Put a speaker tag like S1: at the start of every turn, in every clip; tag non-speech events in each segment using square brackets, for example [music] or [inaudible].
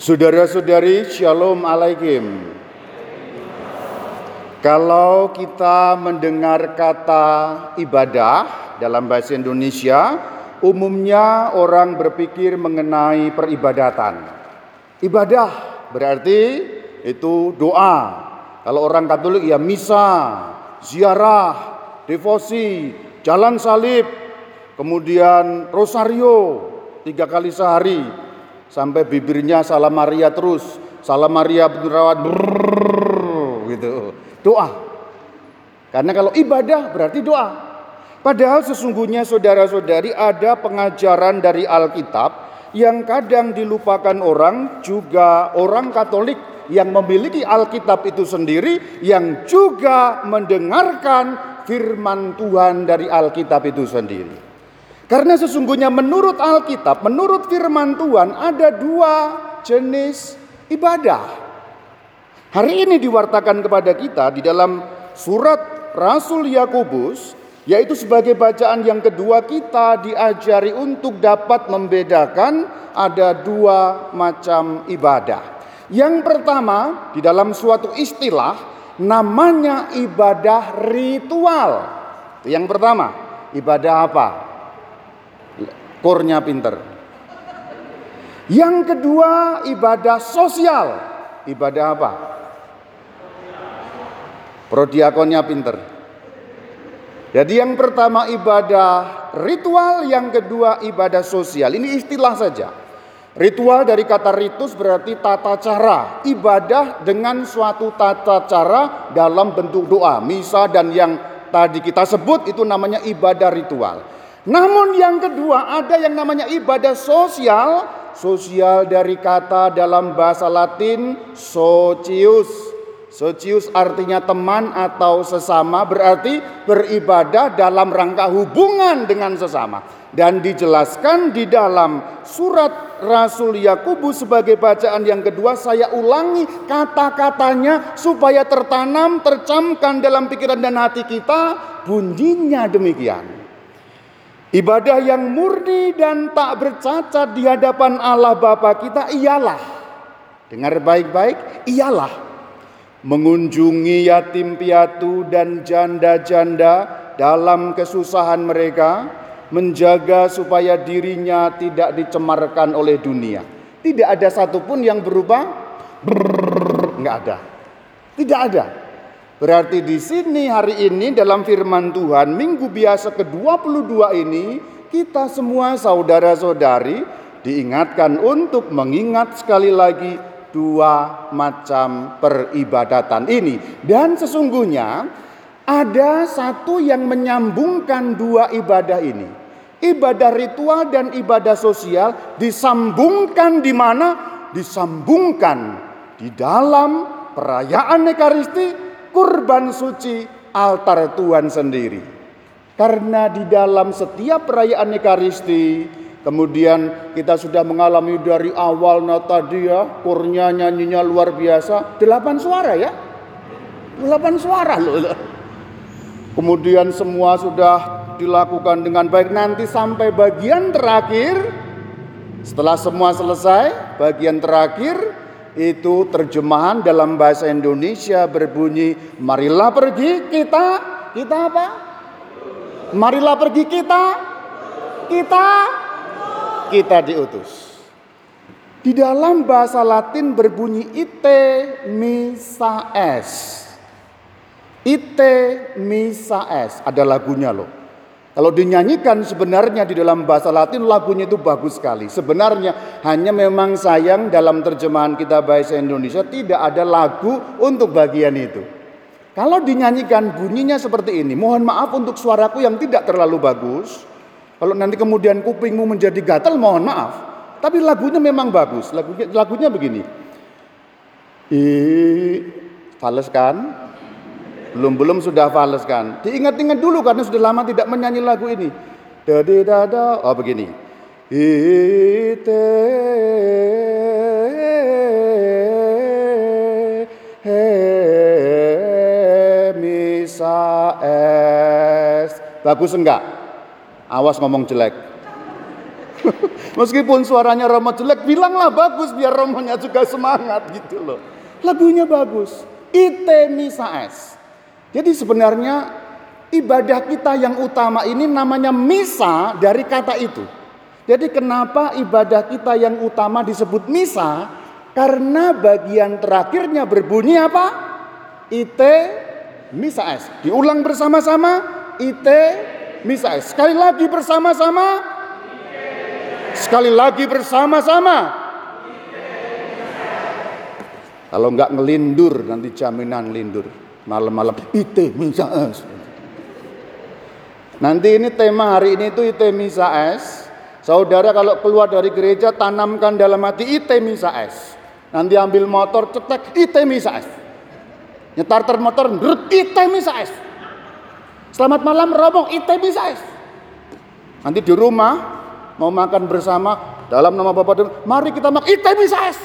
S1: Saudara-saudari, Shalom Alaikum. Kalau kita mendengar kata ibadah dalam bahasa Indonesia, umumnya orang berpikir mengenai peribadatan. Ibadah berarti itu doa. Kalau orang Katolik ya misa, ziarah, devosi, jalan salib, kemudian rosario tiga kali sehari sampai bibirnya salam Maria terus, salam Maria benerawat gitu. Doa. Karena kalau ibadah berarti doa. Padahal sesungguhnya saudara-saudari ada pengajaran dari Alkitab yang kadang dilupakan orang juga orang Katolik yang memiliki Alkitab itu sendiri yang juga mendengarkan firman Tuhan dari Alkitab itu sendiri. Karena sesungguhnya menurut Alkitab, menurut firman Tuhan ada dua jenis ibadah. Hari ini diwartakan kepada kita di dalam surat Rasul Yakobus yaitu sebagai bacaan yang kedua kita diajari untuk dapat membedakan ada dua macam ibadah. Yang pertama, di dalam suatu istilah namanya ibadah ritual. Yang pertama, ibadah apa? Kornya pinter. Yang kedua, ibadah sosial. Ibadah apa? Prodiakonnya pinter. Jadi yang pertama ibadah ritual, yang kedua ibadah sosial. Ini istilah saja. Ritual dari kata ritus berarti tata cara, ibadah dengan suatu tata cara dalam bentuk doa, misa dan yang tadi kita sebut itu namanya ibadah ritual. Namun yang kedua ada yang namanya ibadah sosial, sosial dari kata dalam bahasa Latin socius Socius artinya teman atau sesama berarti beribadah dalam rangka hubungan dengan sesama. Dan dijelaskan di dalam surat Rasul Yakubus sebagai bacaan yang kedua saya ulangi kata-katanya supaya tertanam, tercamkan dalam pikiran dan hati kita bunyinya demikian. Ibadah yang murni dan tak bercacat di hadapan Allah Bapa kita ialah dengar baik-baik ialah mengunjungi yatim piatu dan janda-janda dalam kesusahan mereka, menjaga supaya dirinya tidak dicemarkan oleh dunia. Tidak ada satupun yang berubah, nggak ada. Tidak ada. Berarti di sini hari ini dalam firman Tuhan minggu biasa ke-22 ini kita semua saudara-saudari diingatkan untuk mengingat sekali lagi dua macam peribadatan ini. Dan sesungguhnya ada satu yang menyambungkan dua ibadah ini. Ibadah ritual dan ibadah sosial disambungkan di mana? Disambungkan di dalam perayaan Ekaristi, kurban suci, altar Tuhan sendiri. Karena di dalam setiap perayaan Ekaristi Kemudian kita sudah mengalami dari awal nota dia, kurnya nyanyinya luar biasa. Delapan suara ya. Delapan suara loh. Kemudian semua sudah dilakukan dengan baik. Nanti sampai bagian terakhir, setelah semua selesai, bagian terakhir itu terjemahan dalam bahasa Indonesia berbunyi, marilah pergi kita, kita apa? Marilah pergi kita, kita kita diutus. Di dalam bahasa Latin berbunyi ite misa es. Ite misa es. Ada lagunya loh. Kalau dinyanyikan sebenarnya di dalam bahasa Latin lagunya itu bagus sekali. Sebenarnya hanya memang sayang dalam terjemahan kita bahasa Indonesia tidak ada lagu untuk bagian itu. Kalau dinyanyikan bunyinya seperti ini, mohon maaf untuk suaraku yang tidak terlalu bagus. Kalau nanti kemudian kupingmu menjadi gatal, mohon maaf. Tapi lagunya memang bagus. Lagunya, lagunya begini. I, fales kan? Belum-belum sudah fales kan? Diingat-ingat dulu karena sudah lama tidak menyanyi lagu ini. Dadi dada, oh begini. Ite misa es. Bagus enggak? Awas ngomong jelek. [laughs] Meskipun suaranya Romo jelek, bilanglah bagus biar Romonya juga semangat gitu loh. Lagunya bagus. Ite misa es. Jadi sebenarnya ibadah kita yang utama ini namanya misa dari kata itu. Jadi kenapa ibadah kita yang utama disebut misa? Karena bagian terakhirnya berbunyi apa? Ite misa es. Diulang bersama-sama. Ite misa es. Sekali lagi bersama-sama. Sekali lagi bersama-sama. Kalau nggak ngelindur nanti jaminan lindur. Malam-malam ite misa es. Nanti ini tema hari ini itu ite misa es. Saudara kalau keluar dari gereja tanamkan dalam hati ite misa es. Nanti ambil motor cetek ite misa es. Nyetar motor ite misa es. Selamat malam rombong ite misa es. Nanti di rumah mau makan bersama dalam nama Bapak dan mari kita makan ite misa es.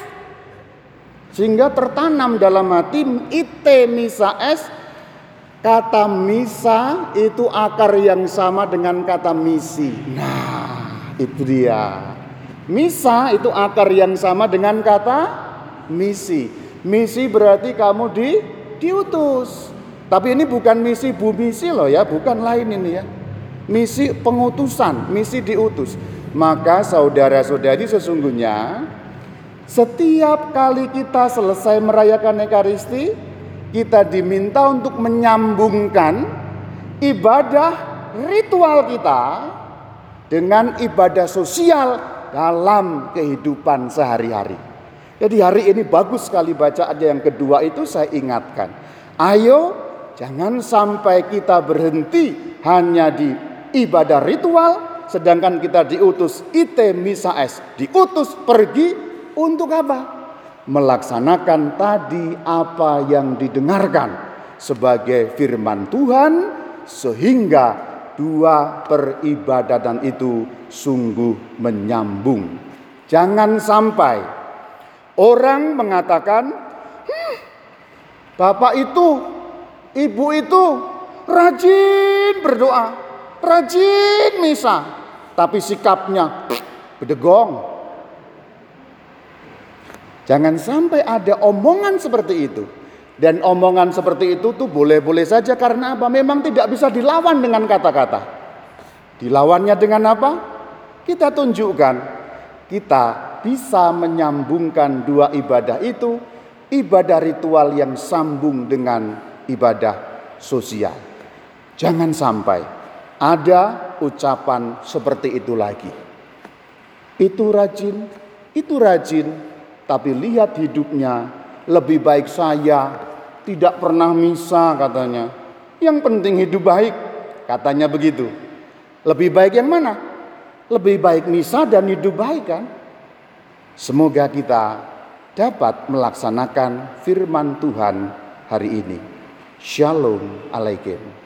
S1: Sehingga tertanam dalam hati ite misa es Kata misa itu akar yang sama dengan kata misi. Nah, itu dia. Misa itu akar yang sama dengan kata misi. Misi berarti kamu di diutus. Tapi ini bukan misi bu misi loh ya, bukan lain ini ya. Misi pengutusan, misi diutus. Maka saudara-saudari sesungguhnya setiap kali kita selesai merayakan Ekaristi, kita diminta untuk menyambungkan ibadah ritual kita dengan ibadah sosial dalam kehidupan sehari-hari. Jadi hari ini bagus sekali baca aja yang kedua itu saya ingatkan. Ayo jangan sampai kita berhenti hanya di ibadah ritual sedangkan kita diutus ite misa es, diutus pergi untuk apa? Melaksanakan tadi apa yang didengarkan sebagai firman Tuhan sehingga dua peribadatan itu sungguh menyambung. Jangan sampai orang mengatakan, hm, Bapak itu, Ibu itu rajin berdoa, rajin misa, tapi sikapnya bedegong. Jangan sampai ada omongan seperti itu. Dan omongan seperti itu tuh boleh-boleh saja karena apa? Memang tidak bisa dilawan dengan kata-kata. Dilawannya dengan apa? Kita tunjukkan kita bisa menyambungkan dua ibadah itu, ibadah ritual yang sambung dengan ibadah sosial. Jangan sampai ada ucapan seperti itu lagi. Itu rajin, itu rajin, tapi lihat hidupnya lebih baik saya tidak pernah misa katanya. Yang penting hidup baik, katanya begitu. Lebih baik yang mana? Lebih baik misa dan hidup baik kan? Semoga kita dapat melaksanakan firman Tuhan hari ini. Shalom alaikum.